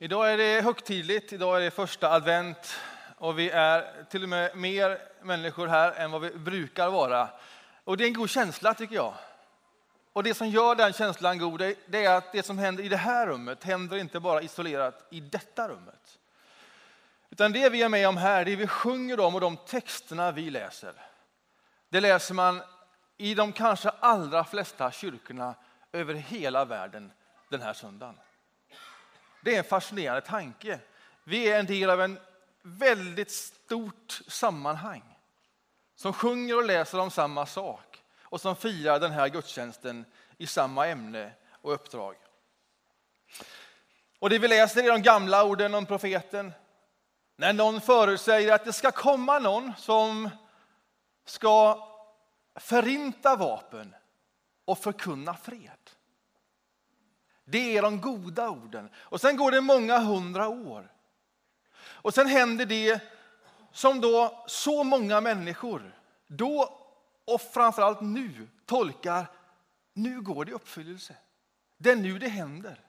Idag är det högtidligt, idag är det första advent och vi är till och med mer människor här än vad vi brukar vara. Och det är en god känsla tycker jag. Och det som gör den känslan god, det är att det som händer i det här rummet händer inte bara isolerat i detta rummet. Utan det vi är med om här, det vi sjunger om och de texterna vi läser, det läser man i de kanske allra flesta kyrkorna över hela världen den här söndagen. Det är en fascinerande tanke. Vi är en del av en väldigt stort sammanhang som sjunger och läser om samma sak och som firar den här gudstjänsten i samma ämne och uppdrag. Och det vi läser är de gamla orden om profeten. När någon förutsäger att det ska komma någon som ska förinta vapen och förkunna fred. Det är de goda orden. Och sen går det många hundra år. Och sen händer det som då så många människor, då och framförallt nu, tolkar, nu går det i uppfyllelse. Det är nu det händer.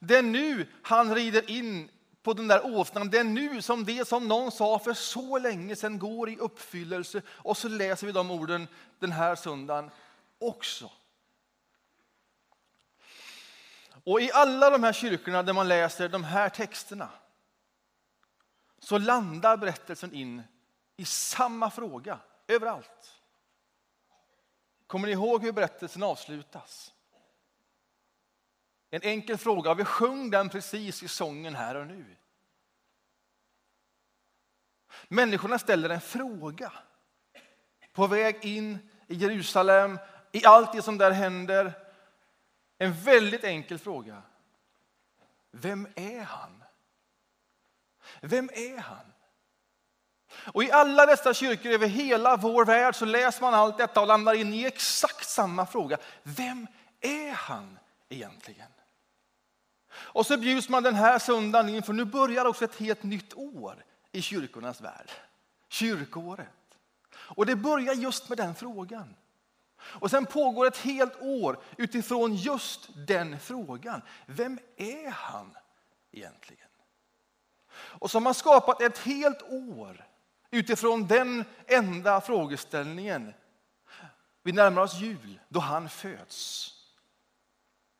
Det är nu han rider in på den där åsnan. Det är nu som det som någon sa för så länge sedan går i uppfyllelse. Och så läser vi de orden den här söndagen också. Och i alla de här kyrkorna där man läser de här texterna så landar berättelsen in i samma fråga överallt. Kommer ni ihåg hur berättelsen avslutas? En enkel fråga, vi sjöng den precis i sången här och nu. Människorna ställer en fråga på väg in i Jerusalem, i allt det som där händer. En väldigt enkel fråga. Vem är han? Vem är han? Och I alla dessa kyrkor över hela vår värld så läser man allt detta och landar in i exakt samma fråga. Vem är han egentligen? Och så bjuds man den här söndagen in, för nu börjar också ett helt nytt år i kyrkornas värld. Kyrkåret. Och det börjar just med den frågan. Och sen pågår ett helt år utifrån just den frågan. Vem är han egentligen? Och så har man skapat ett helt år utifrån den enda frågeställningen. Vi närmar oss jul, då han föds.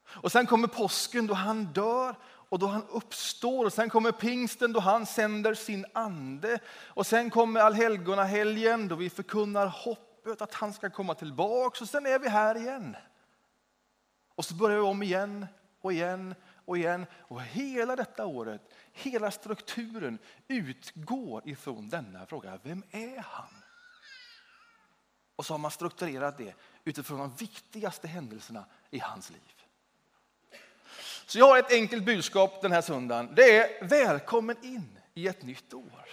Och sen kommer påsken då han dör och då han uppstår. Och sen kommer pingsten då han sänder sin ande. Och sen kommer allhelgonahelgen då vi förkunnar hopp hoppet att han ska komma tillbaka. Och sen är vi här igen. Och så börjar vi om igen och igen och igen. Och hela detta året, hela strukturen utgår ifrån denna fråga. Vem är han? Och så har man strukturerat det utifrån de viktigaste händelserna i hans liv. Så jag har ett enkelt budskap den här söndagen. Det är välkommen in i ett nytt år.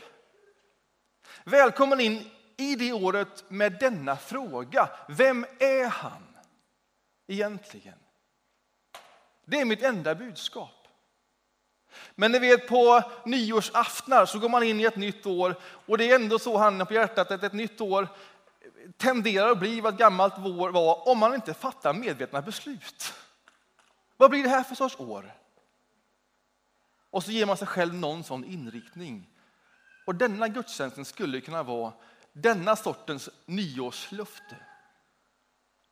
Välkommen in i det året med denna fråga. Vem är han egentligen? Det är mitt enda budskap. Men ni vet på nyårsaftnar så går man in i ett nytt år och det är ändå så handen på hjärtat att ett nytt år tenderar att bli vad ett gammalt år var om man inte fattar medvetna beslut. Vad blir det här för sorts år? Och så ger man sig själv någon sån inriktning. Och denna gudstjänsten skulle kunna vara denna sortens nyårslöfte.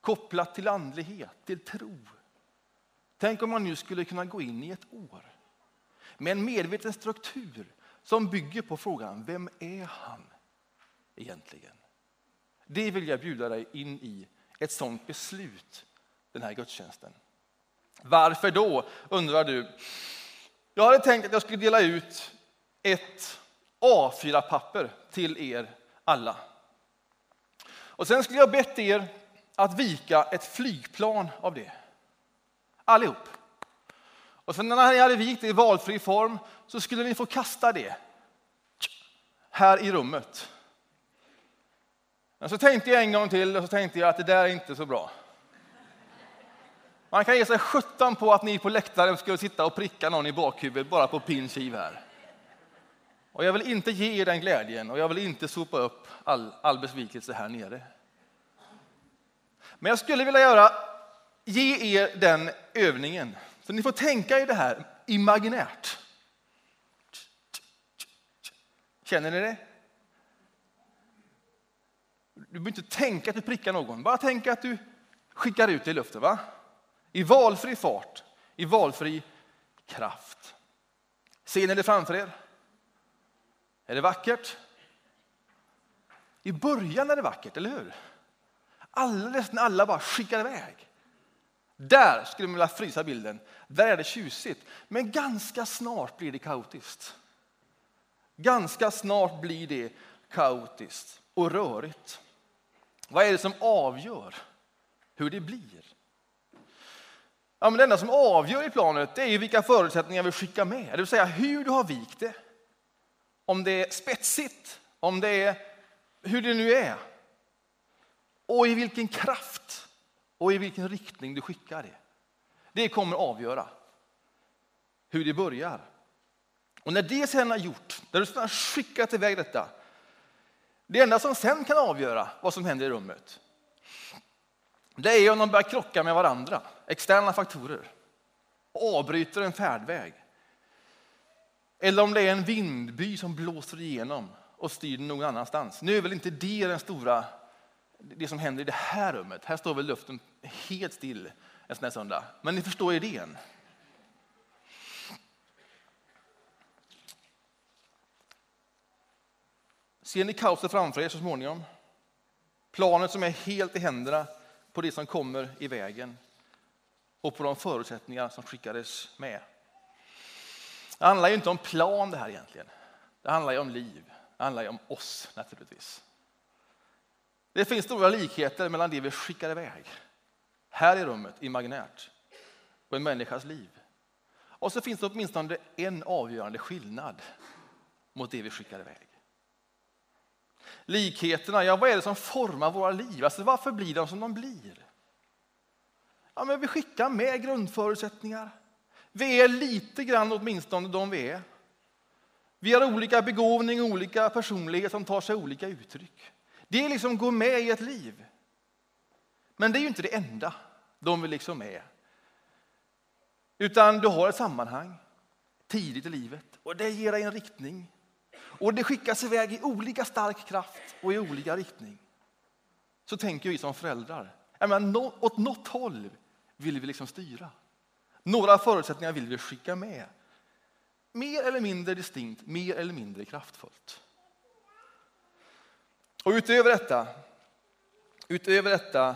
Kopplat till andlighet, till tro. Tänk om man nu skulle kunna gå in i ett år med en medveten struktur som bygger på frågan, vem är han egentligen? Det vill jag bjuda dig in i, ett sådant beslut den här gudstjänsten. Varför då, undrar du. Jag hade tänkt att jag skulle dela ut ett A4-papper till er alla. Och sen skulle jag bett er att vika ett flygplan av det. Allihop. Och sen när ni hade vikt det i valfri form så skulle ni få kasta det här i rummet. Men så tänkte jag en gång till och så tänkte jag att det där är inte så bra. Man kan ge sig sjutton på att ni på läktaren skulle sitta och pricka någon i bakhuvudet bara på pin kiv här. Och jag vill inte ge er den glädjen och jag vill inte sopa upp all, all besvikelse här nere. Men jag skulle vilja göra, ge er den övningen. Så ni får tänka i det här imaginärt. Känner ni det? Du behöver inte tänka att du prickar någon, bara tänk att du skickar ut det i luften. Va? I valfri fart, i valfri kraft. Ser ni det framför er? Är det vackert? I början är det vackert, eller hur? Alldeles när alla bara skickar iväg. Där skulle man vilja frysa bilden. Där är det tjusigt. Men ganska snart blir det kaotiskt. Ganska snart blir det kaotiskt och rörigt. Vad är det som avgör hur det blir? Ja, men det enda som avgör i planet är vilka förutsättningar vi skickar med, det vill säga hur du har vikt det. Om det är spetsigt, om det är hur det nu är. Och i vilken kraft och i vilken riktning du skickar det. Det kommer avgöra hur det börjar. Och när det sen är gjort, när du har skickat iväg detta, det enda som sen kan avgöra vad som händer i rummet, det är om de börjar krocka med varandra, externa faktorer, och avbryter en färdväg. Eller om det är en vindby som blåser igenom och styr den någon annanstans. Nu är väl inte det den stora, det som händer i det här rummet. Här står väl luften helt still en sån här söndag. Men ni förstår idén. Ser ni kaoset framför er så småningom? Planet som är helt i händerna på det som kommer i vägen och på de förutsättningar som skickades med. Det handlar ju inte om plan det här egentligen. Det handlar ju om liv. Det handlar ju om oss naturligtvis. Det finns stora likheter mellan det vi skickar iväg här i rummet imaginärt och en människas liv. Och så finns det åtminstone en avgörande skillnad mot det vi skickar iväg. Likheterna, ja vad är det som formar våra liv? Alltså varför blir de som de blir? Ja, men vi skickar med grundförutsättningar. Vi är lite grann åtminstone de vi är. Vi har olika begåvning, olika personlighet som tar sig olika uttryck. Det är liksom gå med i ett liv. Men det är ju inte det enda de vi liksom är. Utan du har ett sammanhang tidigt i livet och det ger dig en riktning. Och det skickas iväg i olika stark kraft och i olika riktning. Så tänker vi som föräldrar. Jag åt något håll vill vi liksom styra. Några förutsättningar vill vi skicka med. Mer eller mindre distinkt, mer eller mindre kraftfullt. Och utöver detta, utöver detta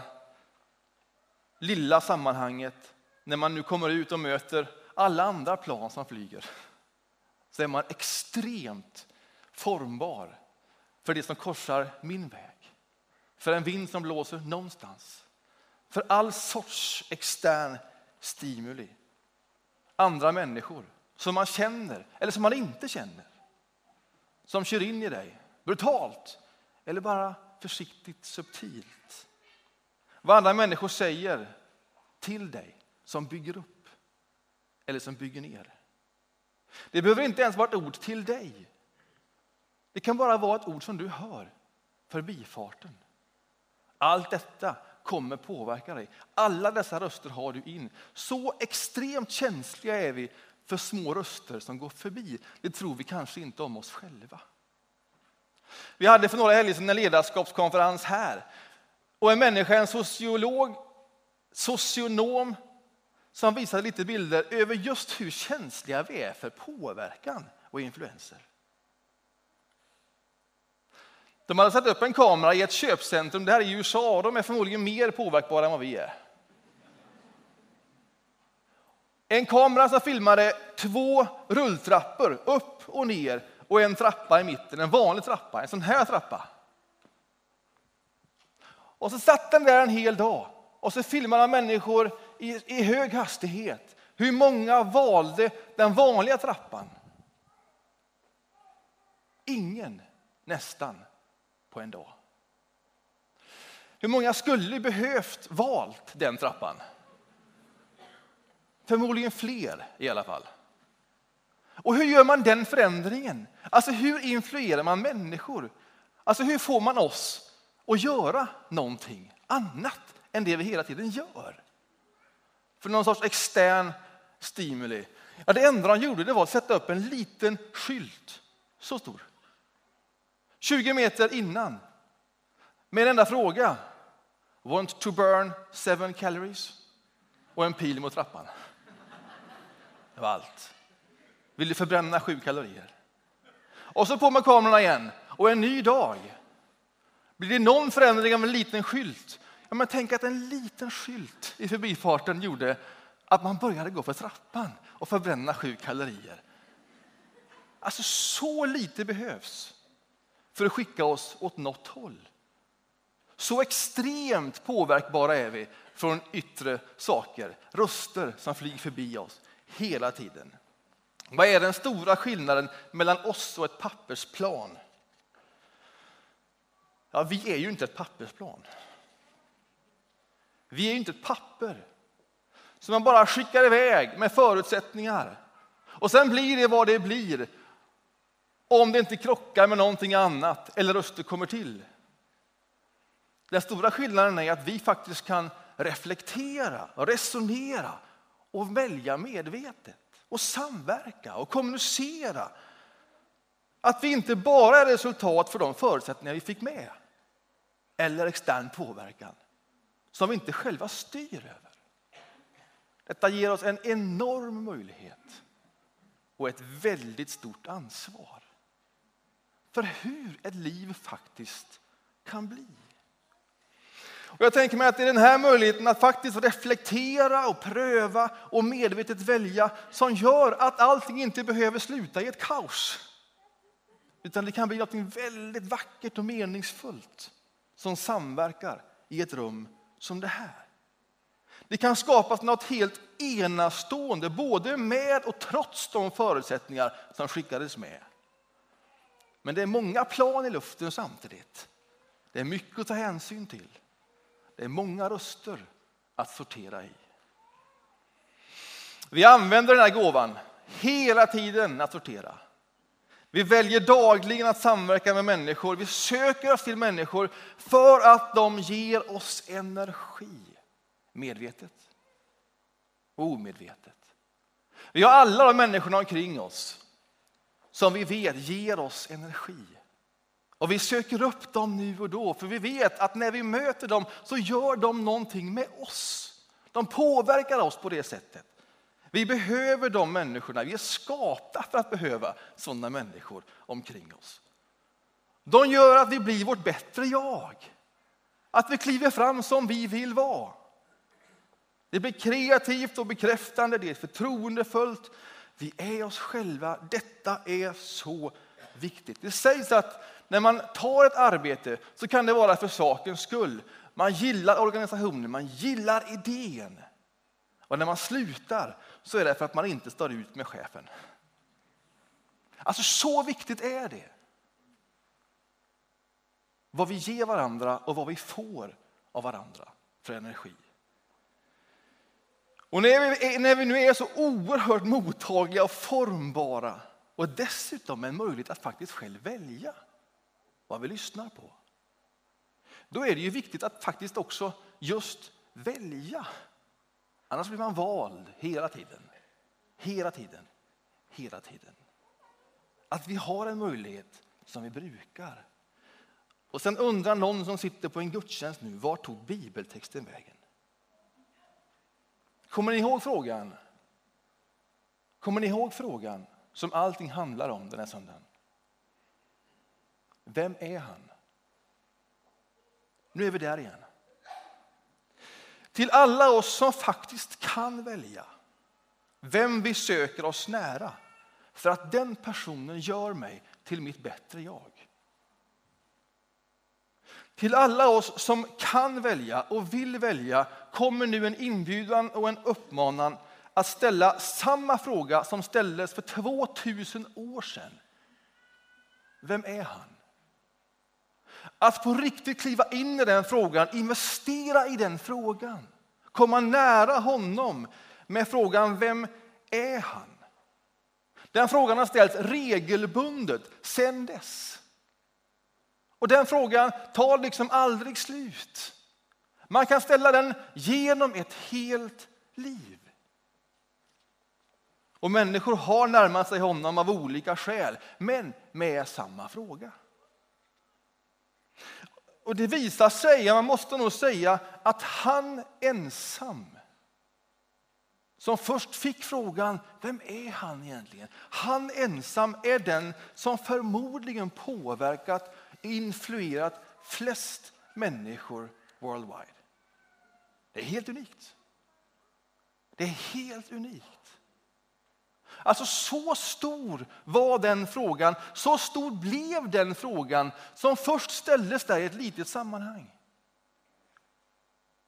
lilla sammanhanget, när man nu kommer ut och möter alla andra plan som flyger, så är man extremt formbar för det som korsar min väg. För en vind som blåser någonstans. För all sorts extern stimuli. Andra människor som man känner eller som man inte känner. Som kör in i dig brutalt eller bara försiktigt subtilt. Vad andra människor säger till dig som bygger upp eller som bygger ner. Det behöver inte ens vara ett ord till dig. Det kan bara vara ett ord som du hör förbifarten. Allt detta kommer påverka dig. Alla dessa röster har du in. Så extremt känsliga är vi för små röster som går förbi. Det tror vi kanske inte om oss själva. Vi hade för några helger sedan en ledarskapskonferens här. Och en människa, en sociolog, socionom, som visade lite bilder över just hur känsliga vi är för påverkan och influenser. De hade satt upp en kamera i ett köpcentrum, det här är i USA, de är förmodligen mer påverkbara än vad vi är. En kamera som filmade två rulltrappor upp och ner och en trappa i mitten, en vanlig trappa, en sån här trappa. Och så satt den där en hel dag och så filmade han människor i, i hög hastighet. Hur många valde den vanliga trappan? Ingen, nästan, på en dag. Hur många skulle behövt valt den trappan? Förmodligen fler i alla fall. Och hur gör man den förändringen? Alltså hur influerar man människor? Alltså hur får man oss att göra någonting annat än det vi hela tiden gör? För någon sorts extern stimuli. Ja, det enda de gjorde det var att sätta upp en liten skylt, så stor. 20 meter innan. Med en enda fråga. Want to burn seven calories? Och en pil mot trappan. Det var allt. Vill du förbränna sju kalorier? Och så på med kamerorna igen. Och en ny dag. Blir det någon förändring av en liten skylt? Ja, men tänk att en liten skylt i förbifarten gjorde att man började gå för trappan och förbränna sju kalorier. Alltså så lite behövs för att skicka oss åt något håll. Så extremt påverkbara är vi från yttre saker, röster som flyger förbi oss hela tiden. Vad är den stora skillnaden mellan oss och ett pappersplan? Ja, vi är ju inte ett pappersplan. Vi är ju inte ett papper som man bara skickar iväg med förutsättningar. Och sen blir det vad det blir om det inte krockar med någonting annat eller röster kommer till. Den stora skillnaden är att vi faktiskt kan reflektera, resonera och välja medvetet och samverka och kommunicera. Att vi inte bara är resultat för de förutsättningar vi fick med eller extern påverkan som vi inte själva styr över. Detta ger oss en enorm möjlighet och ett väldigt stort ansvar för hur ett liv faktiskt kan bli. Och jag tänker mig att det är den här möjligheten att faktiskt reflektera och pröva och medvetet välja som gör att allting inte behöver sluta i ett kaos. Utan det kan bli något väldigt vackert och meningsfullt som samverkar i ett rum som det här. Det kan skapas något helt enastående, både med och trots de förutsättningar som skickades med. Men det är många plan i luften samtidigt. Det är mycket att ta hänsyn till. Det är många röster att sortera i. Vi använder den här gåvan hela tiden att sortera. Vi väljer dagligen att samverka med människor. Vi söker oss till människor för att de ger oss energi. Medvetet och omedvetet. Vi har alla de människorna omkring oss som vi vet ger oss energi. Och vi söker upp dem nu och då, för vi vet att när vi möter dem så gör de någonting med oss. De påverkar oss på det sättet. Vi behöver de människorna, vi är skapta för att behöva sådana människor omkring oss. De gör att vi blir vårt bättre jag. Att vi kliver fram som vi vill vara. Det blir kreativt och bekräftande, det är förtroendefullt. Vi är oss själva. Detta är så viktigt. Det sägs att när man tar ett arbete så kan det vara för sakens skull. Man gillar organisationen, man gillar idén. Och när man slutar så är det för att man inte står ut med chefen. Alltså så viktigt är det. Vad vi ger varandra och vad vi får av varandra för energi. Och när vi, när vi nu är så oerhört mottagliga och formbara och dessutom en möjlighet att faktiskt själv välja vad vi lyssnar på. Då är det ju viktigt att faktiskt också just välja. Annars blir man vald hela tiden. Hela tiden. Hela tiden. Att vi har en möjlighet som vi brukar. Och sen undrar någon som sitter på en gudstjänst nu, var tog bibeltexten vägen? Kommer ni ihåg frågan? Kommer ni ihåg frågan som allting handlar om den här söndagen? Vem är han? Nu är vi där igen. Till alla oss som faktiskt kan välja vem vi söker oss nära för att den personen gör mig till mitt bättre jag. Till alla oss som kan välja och vill välja kommer nu en inbjudan och en uppmanan att ställa samma fråga som ställdes för 2000 år sedan. Vem är han? Att på riktigt kliva in i den frågan, investera i den frågan. Komma nära honom med frågan, vem är han? Den frågan har ställts regelbundet sedan dess. Och den frågan tar liksom aldrig slut. Man kan ställa den genom ett helt liv. Och människor har närmat sig honom av olika skäl, men med samma fråga. Och det visar sig, man måste nog säga, att han ensam som först fick frågan, vem är han egentligen? Han ensam är den som förmodligen påverkat, influerat flest människor worldwide. Det är helt unikt. Det är helt unikt. Alltså så stor var den frågan, så stor blev den frågan som först ställdes där i ett litet sammanhang.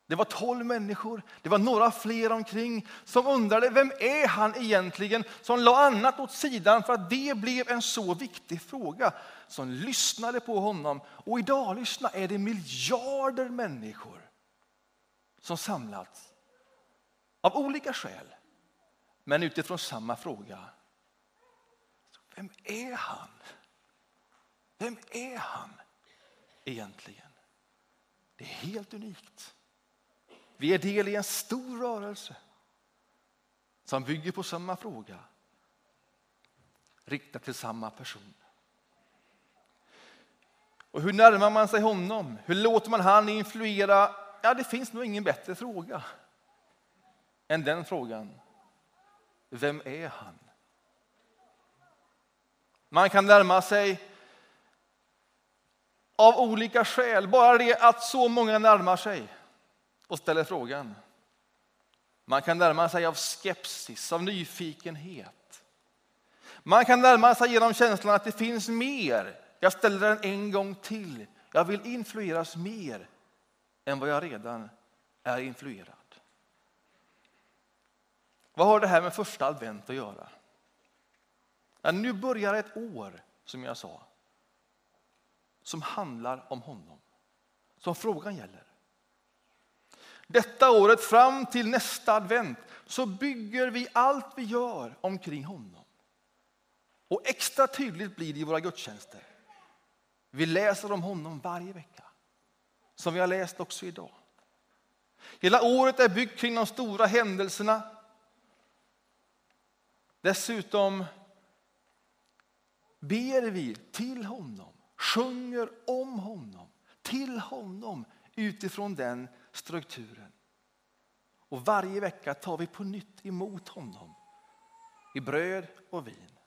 Det var tolv människor, det var några fler omkring som undrade vem är han egentligen som la annat åt sidan för att det blev en så viktig fråga. Som lyssnade på honom och idag lyssna, är det miljarder människor som samlats av olika skäl men utifrån samma fråga. Vem är han? Vem är han egentligen? Det är helt unikt. Vi är del i en stor rörelse som bygger på samma fråga riktad till samma person. Och hur närmar man sig honom? Hur låter man han influera? Ja, det finns nog ingen bättre fråga än den frågan. Vem är han? Man kan närma sig av olika skäl. Bara det att så många närmar sig och ställer frågan. Man kan närma sig av skepsis, av nyfikenhet. Man kan närma sig genom känslan att det finns mer. Jag ställer den en gång till. Jag vill influeras mer än vad jag redan är influerad. Vad har det här med första advent att göra? Ja, nu börjar ett år, som jag sa, som handlar om honom, som frågan gäller. Detta året fram till nästa advent så bygger vi allt vi gör omkring honom. Och extra tydligt blir det i våra gudstjänster. Vi läser om honom varje vecka, som vi har läst också idag. Hela året är byggt kring de stora händelserna Dessutom ber vi till honom, sjunger om honom, till honom utifrån den strukturen. Och varje vecka tar vi på nytt emot honom i bröd och vin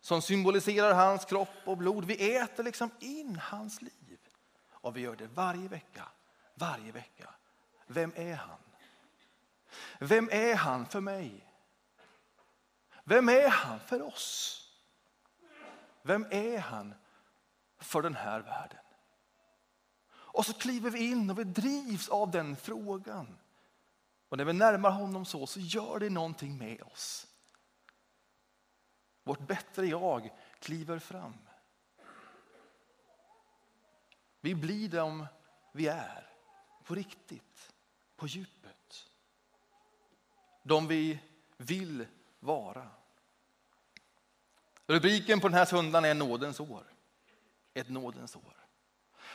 som symboliserar hans kropp och blod. Vi äter liksom in hans liv. Och vi gör det varje vecka, varje vecka. Vem är han? Vem är han för mig? Vem är han för oss? Vem är han för den här världen? Och så kliver vi in och vi drivs av den frågan. Och när vi närmar honom så, så gör det någonting med oss. Vårt bättre jag kliver fram. Vi blir de vi är, på riktigt, på djupet. De vi vill vara. Rubriken på den här söndagen är Nådens år. Ett nådens år.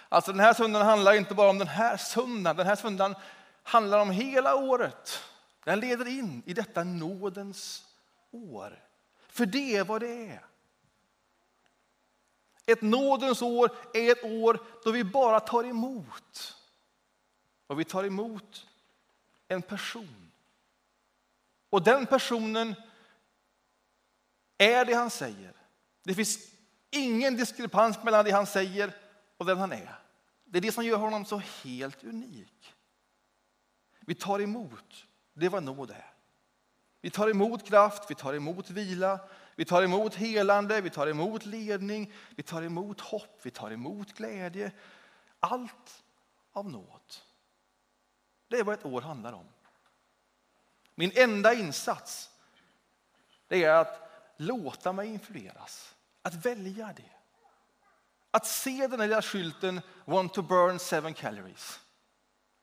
Alltså den här söndagen handlar inte bara om den här söndagen. Den här söndagen handlar om hela året. Den leder in i detta nådens år. För det är vad det är. Ett nådens år är ett år då vi bara tar emot. Och vi tar emot en person. Och den personen är det han säger. Det finns ingen diskrepans mellan det han säger och den han är. Det är det som gör honom så helt unik. Vi tar emot, det är vad nåd är. Vi tar emot kraft, vi tar emot vila, vi tar emot helande, vi tar emot ledning, vi tar emot hopp, vi tar emot glädje. Allt av nåd. Det är vad ett år handlar om. Min enda insats det är att låta mig influeras. Att välja det. Att se den lilla skylten Want to burn seven calories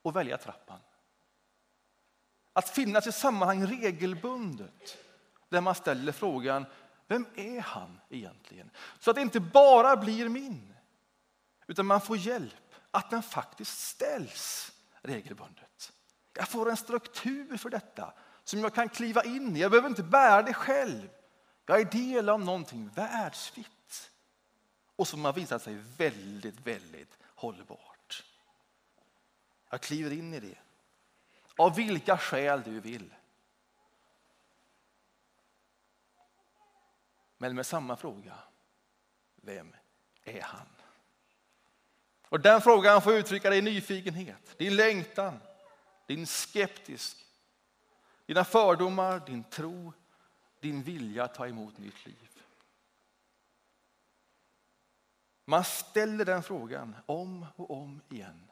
och välja trappan. Att finnas i sammanhang regelbundet där man ställer frågan vem är han egentligen? Så att det inte bara blir min utan man får hjälp att den faktiskt ställs regelbundet. Jag får en struktur för detta som jag kan kliva in i. Jag behöver inte bära det själv. Jag är del av någonting världsvitt och som har visat sig väldigt, väldigt hållbart. Jag kliver in i det. Av vilka skäl du vill. Men med samma fråga. Vem är han? Och Den frågan får uttrycka din nyfikenhet, din längtan, din skeptisk, dina fördomar, din tro, din vilja att ta emot nytt liv. Man ställer den frågan om och om igen.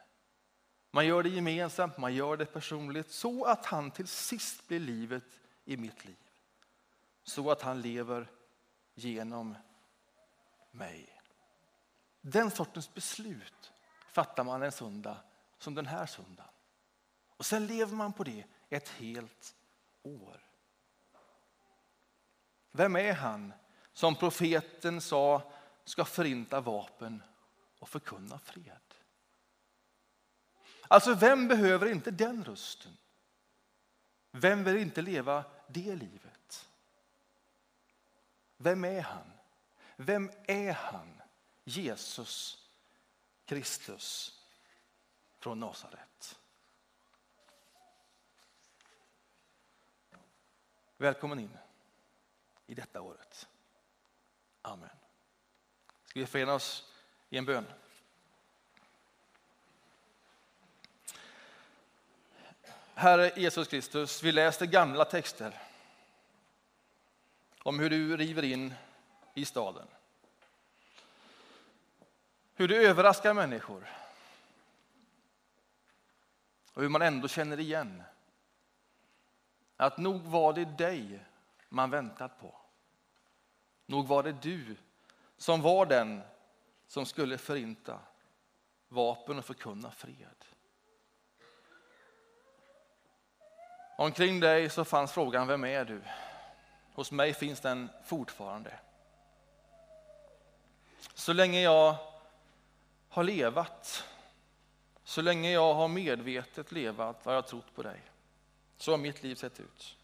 Man gör det gemensamt, man gör det personligt så att han till sist blir livet i mitt liv. Så att han lever genom mig. Den sortens beslut fattar man en söndag som den här söndagen. Och sen lever man på det ett helt år. Vem är han som profeten sa ska förinta vapen och förkunna fred? Alltså, vem behöver inte den rösten? Vem vill inte leva det livet? Vem är han? Vem är han? Jesus Kristus från Nasaret. Välkommen in i detta året. Amen. Ska vi förena oss i en bön? Herre Jesus Kristus, vi läste gamla texter om hur du river in i staden. Hur du överraskar människor. Och hur man ändå känner igen att nog var det dig man väntat på. Nog var det du som var den som skulle förinta vapen och förkunna fred. Omkring dig så fanns frågan, vem är du? Hos mig finns den fortfarande. Så länge jag har levat, så länge jag har medvetet levat har jag trott på dig. Så har mitt liv sett ut.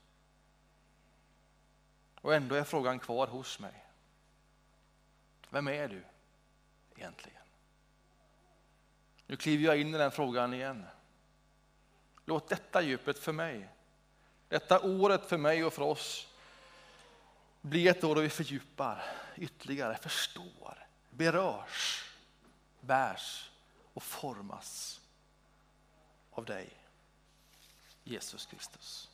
Och ändå är frågan kvar hos mig. Vem är du egentligen? Nu kliver jag in i den frågan igen. Låt detta djupet för mig, detta året för mig och för oss bli ett år då vi fördjupar ytterligare, förstår, berörs, bärs och formas av dig, Jesus Kristus.